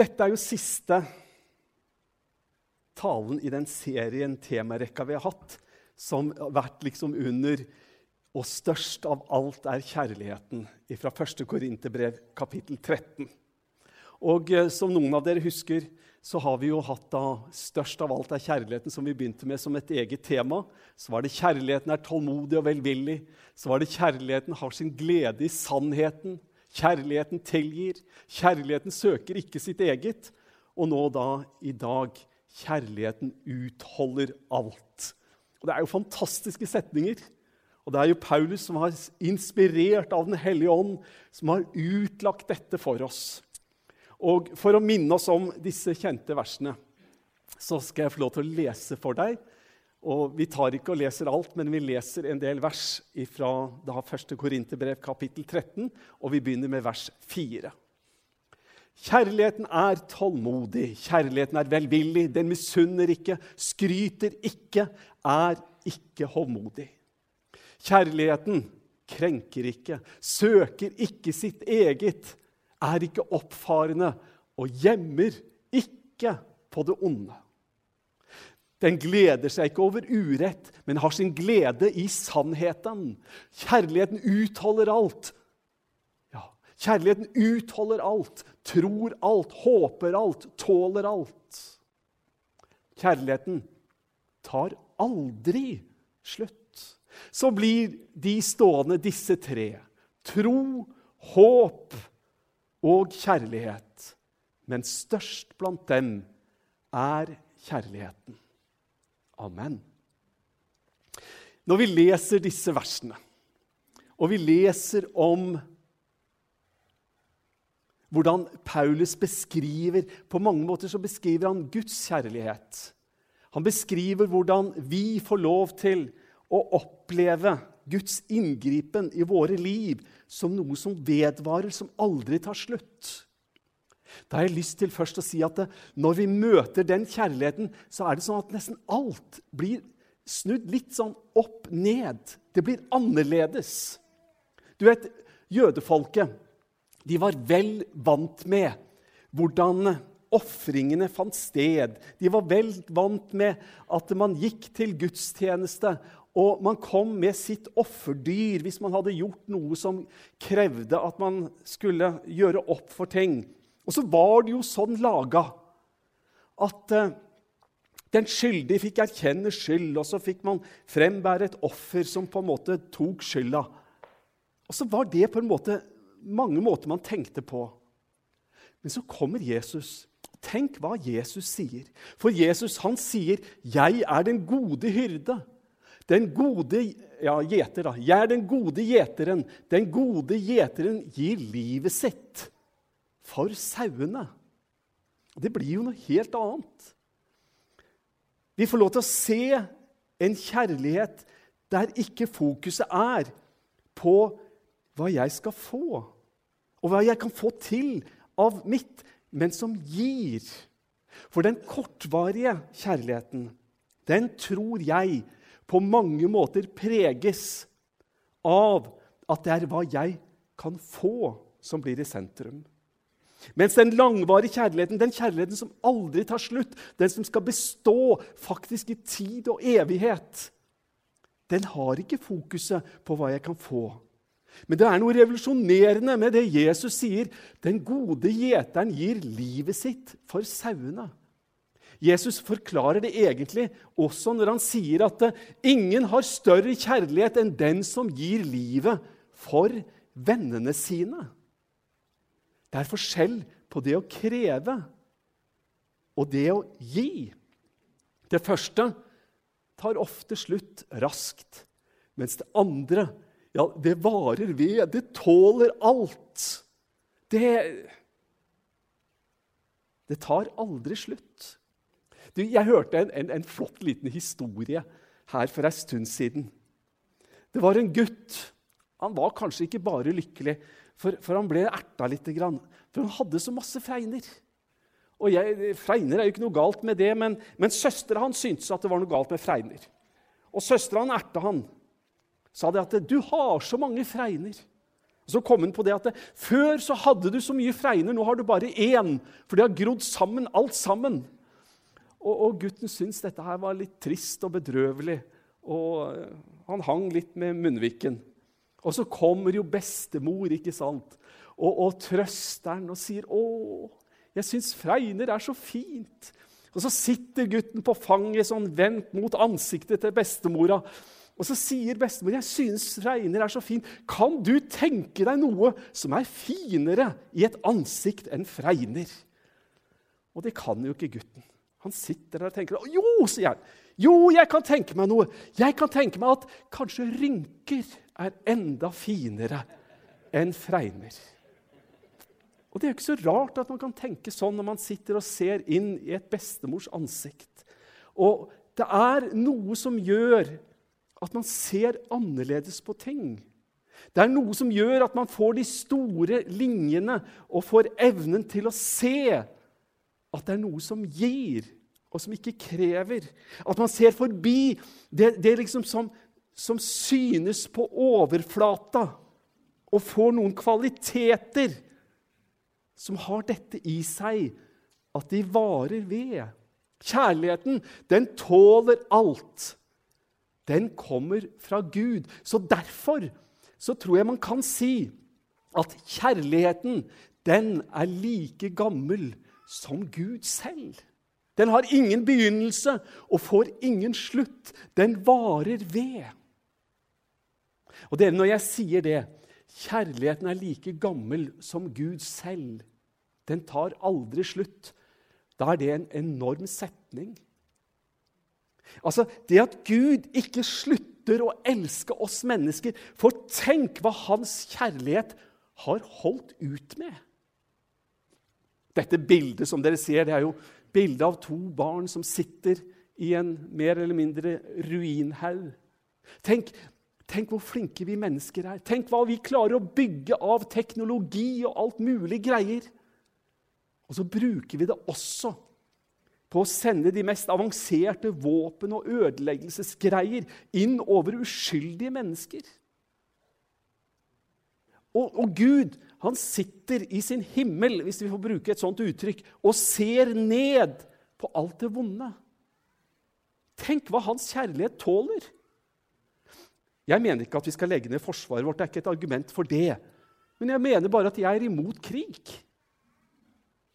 Dette er jo siste talen i den serien, temarekka vi har hatt, som har vært liksom under Og størst av alt er kjærligheten, fra 1. Korinterbrev, kapittel 13. Og eh, som noen av dere husker, så har vi jo hatt da størst av alt er kjærligheten, som vi begynte med som et eget tema. Så var det kjærligheten er tålmodig og velvillig. Så var det kjærligheten har sin glede i sannheten. Kjærligheten tilgir. Kjærligheten søker ikke sitt eget. Og nå da, i dag, kjærligheten utholder alt. Og Det er jo fantastiske setninger. Og det er jo Paulus som har inspirert av Den hellige ånd, som har utlagt dette for oss. Og For å minne oss om disse kjente versene så skal jeg få lov til å lese for deg. Og Vi tar ikke og leser alt, men vi leser en del vers fra 1. Korinterbrev kapittel 13, og vi begynner med vers 4. Kjærligheten er tålmodig, kjærligheten er velvillig, den misunner ikke, skryter ikke, er ikke hovmodig. Kjærligheten krenker ikke, søker ikke sitt eget, er ikke oppfarende og gjemmer ikke på det onde. Den gleder seg ikke over urett, men har sin glede i sannheten. Kjærligheten utholder alt, Kjærligheten utholder alt, tror alt, håper alt, tåler alt. Kjærligheten tar aldri slutt. Så blir de stående, disse tre. Tro, håp og kjærlighet. Men størst blant dem er kjærligheten. Amen. Når vi leser disse versene, og vi leser om hvordan Paulus beskriver På mange måter så beskriver han Guds kjærlighet. Han beskriver hvordan vi får lov til å oppleve Guds inngripen i våre liv som noe som vedvarer, som aldri tar slutt. Da har jeg lyst til først å si at det, når vi møter den kjærligheten, så er det sånn at nesten alt blir snudd litt sånn opp ned. Det blir annerledes. Du vet, jødefolket de var vel vant med hvordan ofringene fant sted. De var vel vant med at man gikk til gudstjeneste, og man kom med sitt offerdyr hvis man hadde gjort noe som krevde at man skulle gjøre opp for ting. Og så var det jo sånn laga at uh, den skyldige fikk erkjenne skyld, og så fikk man frembære et offer som på en måte tok skylda. Og så var det på en måte mange måter man tenkte på. Men så kommer Jesus. Tenk hva Jesus sier. For Jesus han sier, 'Jeg er den gode hyrde'. Den gode ja, gjeter, da. Jeg er den gode gjeteren. Den gode gjeteren gir livet sitt for sauene. Det blir jo noe helt annet. Vi får lov til å se en kjærlighet der ikke fokuset er på hva jeg skal få, og hva jeg kan få til av mitt, men som gir. For den kortvarige kjærligheten, den tror jeg på mange måter preges av at det er hva jeg kan få, som blir i sentrum. Mens den langvarige kjærligheten, den kjærligheten som aldri tar slutt, den som skal bestå faktisk i tid og evighet, den har ikke fokuset på hva jeg kan få. Men det er noe revolusjonerende med det Jesus sier. Den gode gjeteren gir livet sitt for sauene. Jesus forklarer det egentlig også når han sier at ingen har større kjærlighet enn den som gir livet for vennene sine. Det er forskjell på det å kreve og det å gi. Det første tar ofte slutt raskt, mens det andre ja, det varer ved. Det tåler alt. Det Det tar aldri slutt. Du, jeg hørte en, en, en, flott liten historie her for en stund siden. Det var en gutt. Han var kanskje ikke bare lykkelig, for, for han ble erta litt. For han hadde så masse fregner. Og jeg, Fregner er jo ikke noe galt med det, men, men søstera hans syntes at det var noe galt med fregner. Og søstera erta han sa det at 'du har så mange fregner'. Så kom hun på det at Før så hadde du så mye fregner, nå har du bare én. For de har grodd sammen, alt sammen. Og, og gutten syntes dette her var litt trist og bedrøvelig. Og han hang litt med munnviken. Og så kommer jo bestemor ikke sant? Og, og trøster han og sier 'Å, jeg syns fregner er så fint'. Og så sitter gutten på fanget sånn vendt mot ansiktet til bestemora. Og så sier bestemor, 'Jeg synes fregner er så fint. Kan du tenke deg noe som er finere i et ansikt enn fregner?' Og det kan jo ikke gutten. Han sitter der og tenker 'Jo', sier han. 'Jo, jeg kan tenke meg noe. Jeg kan tenke meg at kanskje rynker er enda finere enn fregner.' Og Det er jo ikke så rart at man kan tenke sånn når man sitter og ser inn i et bestemors ansikt. Og det er noe som gjør at man ser annerledes på ting. Det er noe som gjør at man får de store linjene og får evnen til å se at det er noe som gir, og som ikke krever. At man ser forbi det, det liksom som, som synes på overflata, og får noen kvaliteter som har dette i seg, at de varer ved. Kjærligheten, den tåler alt. Den kommer fra Gud. Så derfor så tror jeg man kan si at kjærligheten, den er like gammel som Gud selv. Den har ingen begynnelse og får ingen slutt. Den varer ved. Og dere, når jeg sier det, kjærligheten er like gammel som Gud selv, den tar aldri slutt. Da er det en enorm setning. Altså, Det at Gud ikke slutter å elske oss mennesker For tenk hva hans kjærlighet har holdt ut med. Dette bildet som dere ser, det er jo bildet av to barn som sitter i en mer eller mindre ruinhaug. Tenk, tenk hvor flinke vi mennesker er. Tenk hva vi klarer å bygge av teknologi og alt mulig greier. Og så bruker vi det også på å sende de mest avanserte våpen og ødeleggelsesgreier inn over uskyldige mennesker. Og, og, Gud han sitter i sin himmel hvis vi får bruke et sånt uttrykk, og ser ned på alt det vonde. Tenk hva hans kjærlighet tåler. Jeg mener ikke at vi skal legge ned forsvaret vårt. Det er ikke et argument for det. Men jeg mener bare at jeg er imot krig.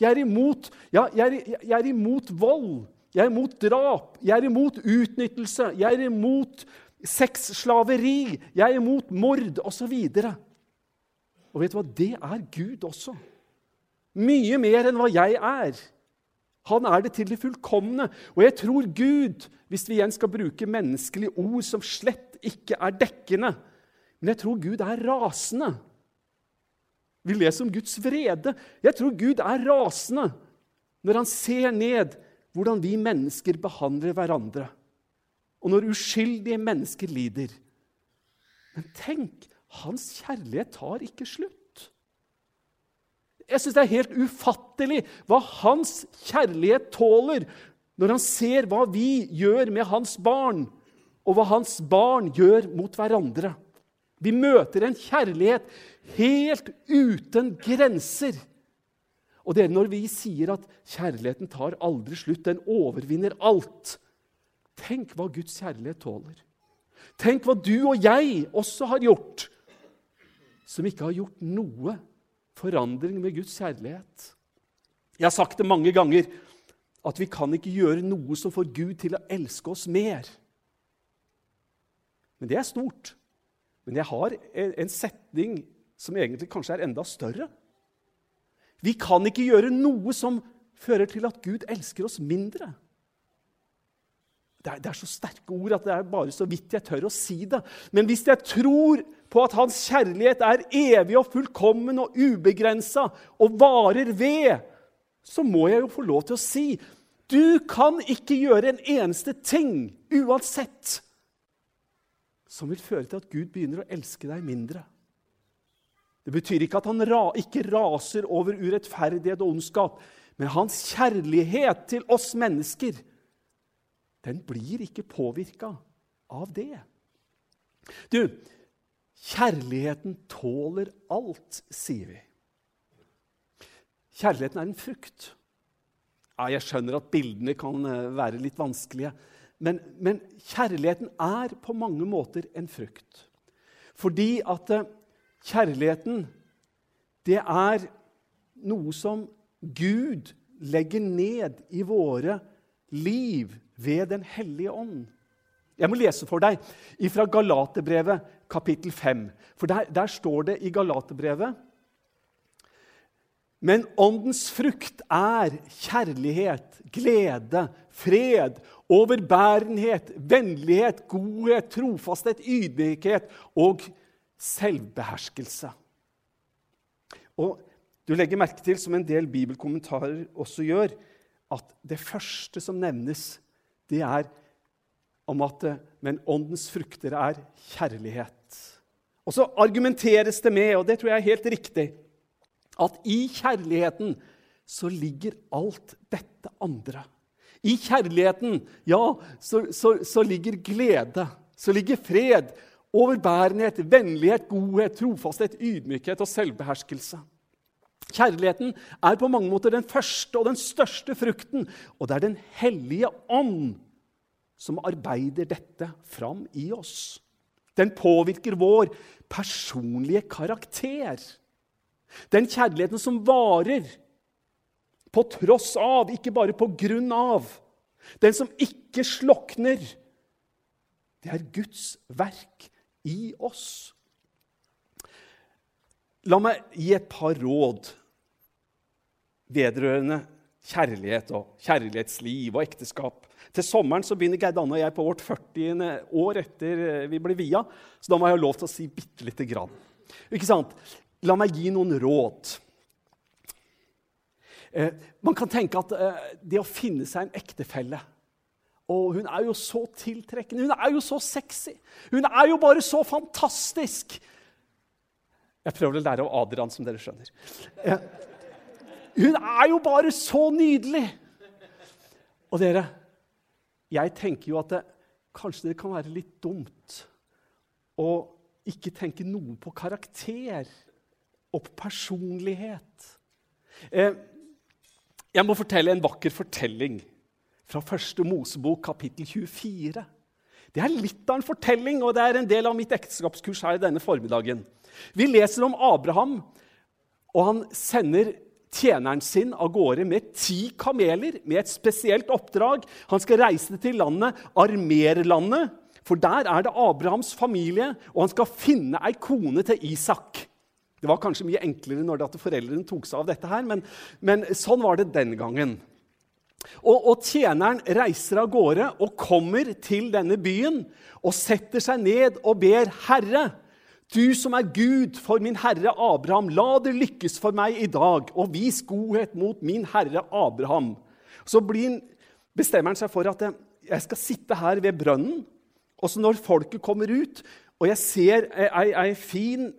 Jeg er imot, ja, jeg er, jeg er imot vold. Jeg er imot drap. Jeg er imot utnyttelse. Jeg er imot sexslaveri. Jeg er imot mord osv. Og, og vet du hva? Det er Gud også. Mye mer enn hva jeg er. Han er det til det fullkomne. Og jeg tror Gud, hvis vi igjen skal bruke menneskelige ord som slett ikke er dekkende Men jeg tror Gud er rasende. Vi leser om Guds vrede. Jeg tror Gud er rasende når han ser ned hvordan vi mennesker behandler hverandre, og når uskyldige mennesker lider. Men tenk, hans kjærlighet tar ikke slutt. Jeg syns det er helt ufattelig hva hans kjærlighet tåler når han ser hva vi gjør med hans barn, og hva hans barn gjør mot hverandre. Vi møter en kjærlighet helt uten grenser. Og det er når vi sier at kjærligheten tar aldri slutt, den overvinner alt Tenk hva Guds kjærlighet tåler. Tenk hva du og jeg også har gjort, som ikke har gjort noe forandring med Guds kjærlighet. Jeg har sagt det mange ganger at vi kan ikke gjøre noe som får Gud til å elske oss mer. Men det er stort. Men jeg har en setning som egentlig kanskje er enda større. Vi kan ikke gjøre noe som fører til at Gud elsker oss mindre. Det er, det er, så sterke ord at det er bare så vidt jeg tør å si det. Men hvis jeg tror på at hans kjærlighet er evig og fullkommen og ubegrensa og varer ved, så må jeg jo få lov til å si du kan ikke gjøre en eneste ting uansett som vil føre til at Gud begynner å elske deg mindre. Det betyr ikke at han ra ikke raser over urettferdighet og ondskap, men hans kjærlighet til oss mennesker den blir ikke påvirka av det. Du, Kjærligheten tåler alt, sier vi. Kjærligheten er en frukt. Ja, jeg skjønner at bildene kan eh, være litt vanskelige. Men, men kjærligheten er på mange måter en frukt. Fordi at eh, kjærligheten, det er noe som Gud legger ned i våre liv ved Den hellige ånd. Jeg må lese for deg fra Galaterbrevet kapittel 5. For der, der står det i Galaterbrevet Men åndens frukt er kjærlighet, glede, fred, overbærenhet, vennlighet, godhet, trofasthet, ydmykhet og selvbeherskelse. Og du legger merke til, som en del bibelkommentarer også gjør, at det første som nevnes, det er om at men åndens frukter er kjærlighet. Og så argumenteres det med, og det tror jeg er helt riktig, at i kjærligheten så ligger alt dette andre. I kjærligheten, ja, så, så, så ligger glede, så ligger fred, overbærenhet, vennlighet, godhet, trofasthet, ydmykhet og selvbeherskelse. Kjærligheten er på mange måter den første og den største frukten, og det er Den hellige ånd som arbeider dette fram i oss. Den påvirker vår personlige karakter. Den kjærligheten som varer på tross av, ikke bare på grunn av. Den som ikke slokner. Det er Guds verk i oss. La meg gi et par råd vedrørende kjærlighet og kjærlighetsliv og ekteskap. Til sommeren så begynner Geir Danne og jeg på vårt 40. år etter eh, vi ble via. Så da må jeg ha lov til å si bitte lite grann. Ikke sant? La meg gi noen råd. Eh, man kan tenke at eh, det å finne seg en ektefelle og hun er jo så tiltrekkende, hun er jo så sexy, hun er jo bare så fantastisk. Jeg prøver å lære av Adrian, som dere skjønner. Eh, hun er jo bare så nydelig! Og dere, jeg tenker jo at det, kanskje det kan være litt dumt å ikke tenke noe på karakter og på personlighet. Eh, jeg må fortelle en vakker fortelling fra første Mosebok, kapittel 24. Det er litt av en fortelling, og det er en del av mitt ekteskapskurs her denne formiddagen. Vi leser om Abraham, og han sender tjeneren sin av gårde med ti kameler med et spesielt oppdrag. Han skal reise til landet Armerlandet, for der er det Abrahams familie, og han skal finne ei kone til Isak. Det var kanskje mye enklere når foreldrene tok seg av dette, her, men, men sånn var det den gangen. Og, og, Tjeneren reiser av gårde og kommer til denne byen og setter seg ned og ber Herre, du som er Gud for min herre Abraham, la det lykkes for meg i dag, og vis godhet mot min herre Abraham. Så blir, bestemmer han seg for at jeg skal sitte her ved brønnen, og så når folket kommer ut, og jeg ser ei, ei fin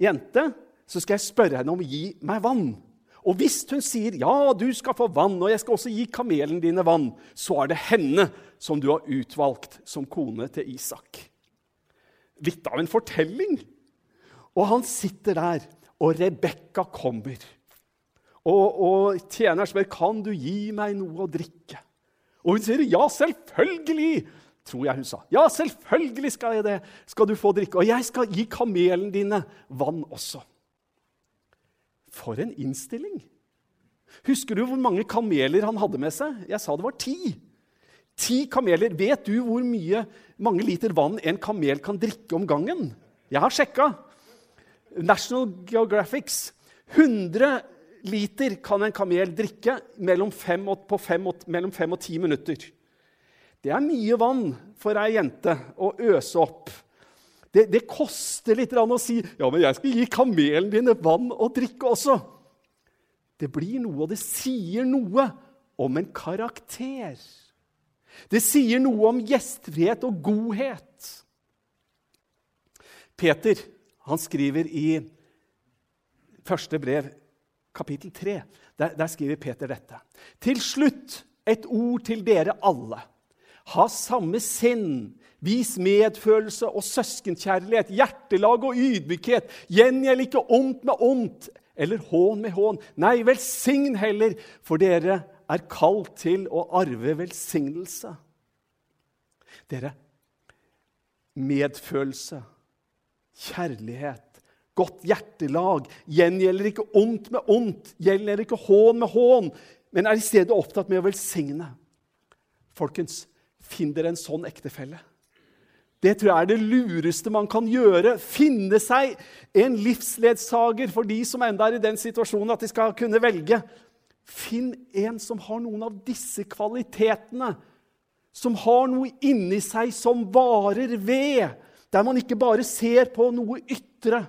jente, så skal jeg spørre henne om å gi meg vann. Og hvis hun sier ja, du skal få vann, og jeg skal også gi kamelen dine vann, så er det henne som du har utvalgt som kone til Isak. Litt av en fortelling. Og han sitter der, og Rebekka kommer. Og, og tjeneren spør kan du gi meg noe å drikke. Og hun sier ja, selvfølgelig, tror jeg hun sa. Ja, selvfølgelig skal jeg det. Skal du få drikke. Og jeg skal gi kamelen dine vann også. For en innstilling! Husker du hvor mange kameler han hadde med seg? Jeg sa det var ti. Ti kameler. Vet du hvor mye, mange liter vann en kamel kan drikke om gangen? Jeg har sjekka. National Geographics 100 liter kan en kamel drikke mellom fem og, på fem og, mellom fem og ti minutter. Det er mye vann for ei jente å øse opp. Det, det koster litt å si ja, men jeg skal gi kamelen dine vann og drikke også. Det blir noe, og det sier noe om en karakter. Det sier noe om gjestfrihet og godhet. Peter han skriver i første brev, kapittel 3, der, der skriver Peter dette. Til slutt et ord til dere alle. Ha samme sinn. Vis medfølelse og søskenkjærlighet, hjertelag og ydmykhet. Gjengjeld ikke ondt med ondt eller hån med hån. Nei, velsign heller, for dere er kalt til å arve velsignelse. Dere, medfølelse, kjærlighet, godt hjertelag gjengjelder ikke ondt med ondt, gjelder ikke hån med hån, men er i stedet opptatt med å velsigne. Folkens, finn dere en sånn ektefelle. Det tror jeg er det lureste man kan gjøre. Finne seg en livsledsager for de som enda er i den situasjonen at de skal kunne velge. Finn en som har noen av disse kvalitetene. Som har noe inni seg som varer ved. Der man ikke bare ser på noe ytre,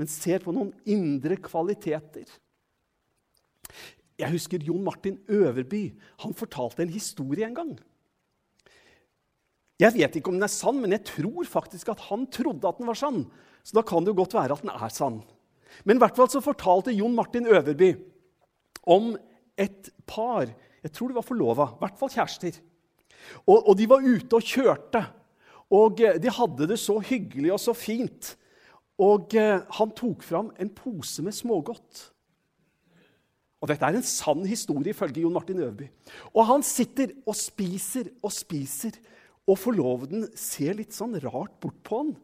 men ser på noen indre kvaliteter. Jeg husker Jon Martin Øverby. Han fortalte en historie en gang. Jeg vet ikke om den er sann, men jeg tror faktisk at han trodde at den var sann. Så da kan det jo godt være at den er sann. Men i hvert fall så fortalte Jon Martin Øverby om et par. Jeg tror de var forlova, i hvert fall kjærester. Og, og, de var ute og kjørte. Og eh, de hadde det så hyggelig og så fint. Og eh, han tok fram en pose med smågodt. Og dette er en sann historie ifølge Jon Martin Øverby. Og han sitter og spiser og spiser og forloveden ser litt sånn rart bort på han.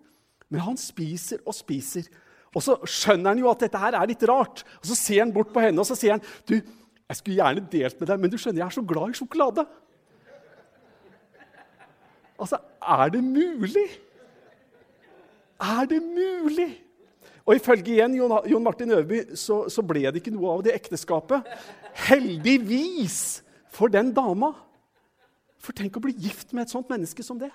Men han spiser og spiser. Og så skjønner han jo at dette her er litt rart. Og Så ser han bort på henne og så sier han, du, jeg skulle gjerne delt med deg, men du skjønner, jeg er så glad i sjokolade. Altså, er det mulig? Er det mulig? Og ifølge igjen Jon, Martin Øverby så, så ble det ikke noe av det ekteskapet. Heldigvis for den dama. For tenk å bli gift med et sånt menneske som det.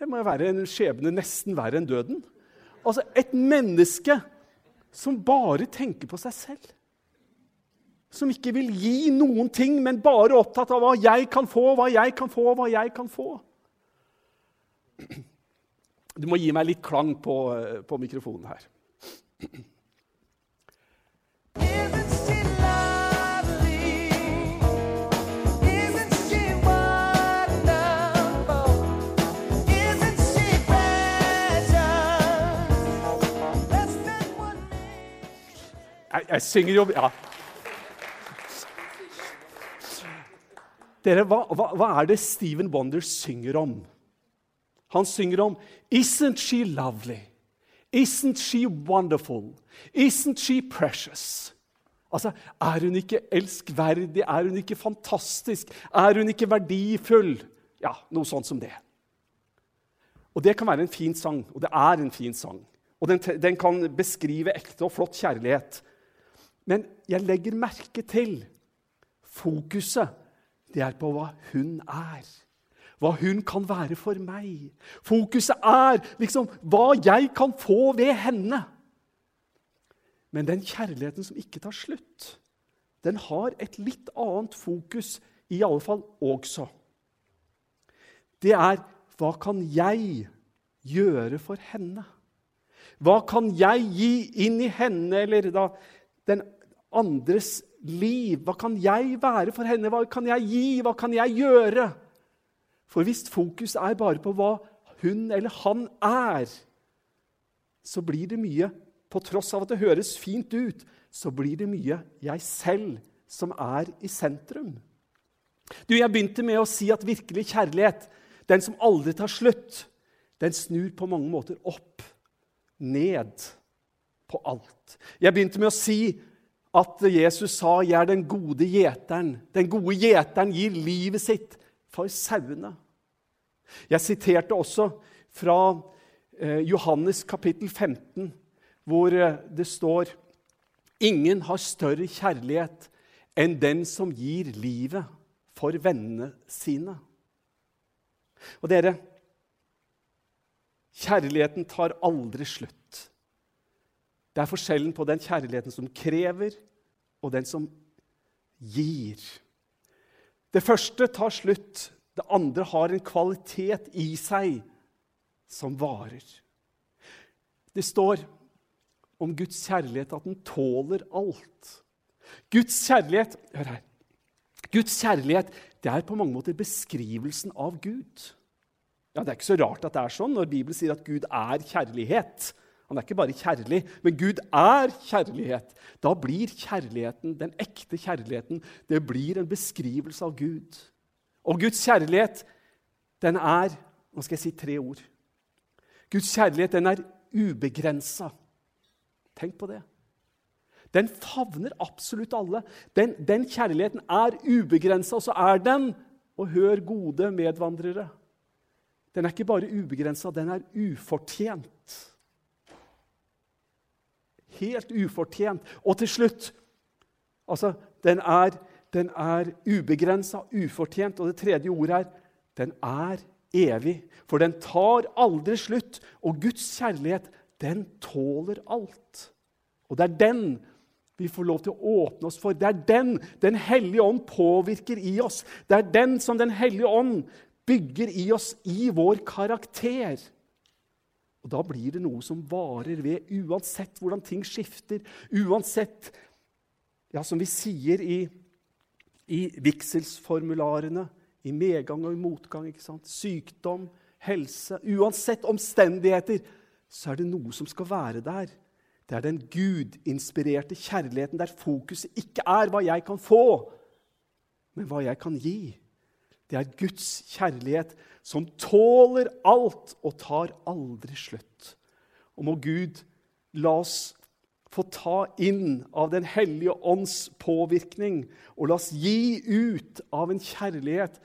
Det må jo være en skjebne nesten verre enn døden. Altså et menneske som bare tenker på seg selv. Som ikke vil gi noen ting, men bare opptatt av hva jeg kan få, hva jeg kan få, hva jeg kan få. Du må gi meg litt klang på, på mikrofonen her. Jeg, jeg synger jo Ja. Dere, hva, hva, hva, er det Steven Wonder synger om? Han synger om Isn't she lovely? Isn't she wonderful? Isn't she precious? Altså, Er hun ikke elskverdig? Er hun ikke fantastisk? Er hun ikke verdifull? Ja, noe sånt som det. Og Det kan være en fin sang, og det er en fin sang. Og den, den kan beskrive ekte og flott kjærlighet. Men jeg legger merke til fokuset. Det er på hva hun er. Hva hun kan være for meg. Fokuset er liksom hva jeg kan få ved henne. Men den kjærligheten som ikke tar slutt, den har et litt annet fokus, i alle fall også. Det er hva kan jeg gjøre for henne? Hva kan jeg gi inn i henne, eller da den andres liv. Hva kan jeg være for henne? Hva kan jeg gi? Hva kan jeg gjøre? For hvis fokus er bare på hva hun eller han er, så blir det mye På tross av at det høres fint ut, så blir det mye jeg selv som er i sentrum. Du, Jeg begynte med å si at virkelig kjærlighet, den som aldri tar slutt, den snur på mange måter opp, ned på alt. Jeg begynte med å si at Jesus sa 'Jeg er den gode gjeteren'. Den gode gjeteren gir livet sitt for sauene. Jeg siterte også fra eh, Johannes kapittel 15, hvor eh, det står Ingen har større kjærlighet enn den som gir livet for vennene sine. Og dere, kjærligheten tar aldri slutt. Det er forskjellen på den kjærligheten som krever, og den som gir. Det første tar slutt. Det andre har en kvalitet i seg som varer. Det står om Guds kjærlighet at den tåler alt. Guds kjærlighet Hør her. Guds kjærlighet det er på mange måter beskrivelsen av Gud. Ja, Det er ikke så rart at det er sånn når Bibelen sier at Gud er kjærlighet. Han er ikke bare kjærlig, men Gud er kjærlighet. Da blir kjærligheten, den ekte kjærligheten, det blir en beskrivelse av Gud. Og Guds kjærlighet, den er Nå skal jeg si tre ord. Guds kjærlighet, den er ubegrensa. Tenk på det. Den favner absolutt alle. Den, den kjærligheten er ubegrensa, og så er den Og hør, gode medvandrere den er ikke bare ubegrensa, den er ufortjent. Helt ufortjent. Og til slutt Altså, den er, den er ubegrensa, ufortjent. Og det tredje ordet er den er evig. For den tar aldri slutt. Og Guds kjærlighet, den tåler alt. Og det er den vi får lov til å åpne oss for. Det er den Den hellige ånd påvirker i oss. Det er den som Den hellige ånd bygger i oss i vår karakter. Og Da blir det noe som varer ved, uansett hvordan ting skifter. Uansett, ja, som vi sier i, i vigselsformularene, i medgang og i motgang, ikke sant? sykdom, helse Uansett omstendigheter, så er det noe som skal være der. Det er den gudinspirerte kjærligheten der fokuset ikke er hva jeg kan få, men hva jeg kan gi. Det er Guds kjærlighet som tåler alt og tar aldri slutt. Og må Gud la oss få ta inn av Den hellige ånds påvirkning, og la oss gi ut av en kjærlighet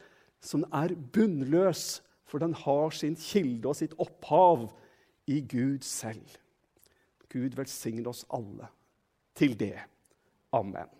som er bunnløs, for den har sin kilde og sitt opphav i Gud selv. Gud velsigne oss alle til det. Amen.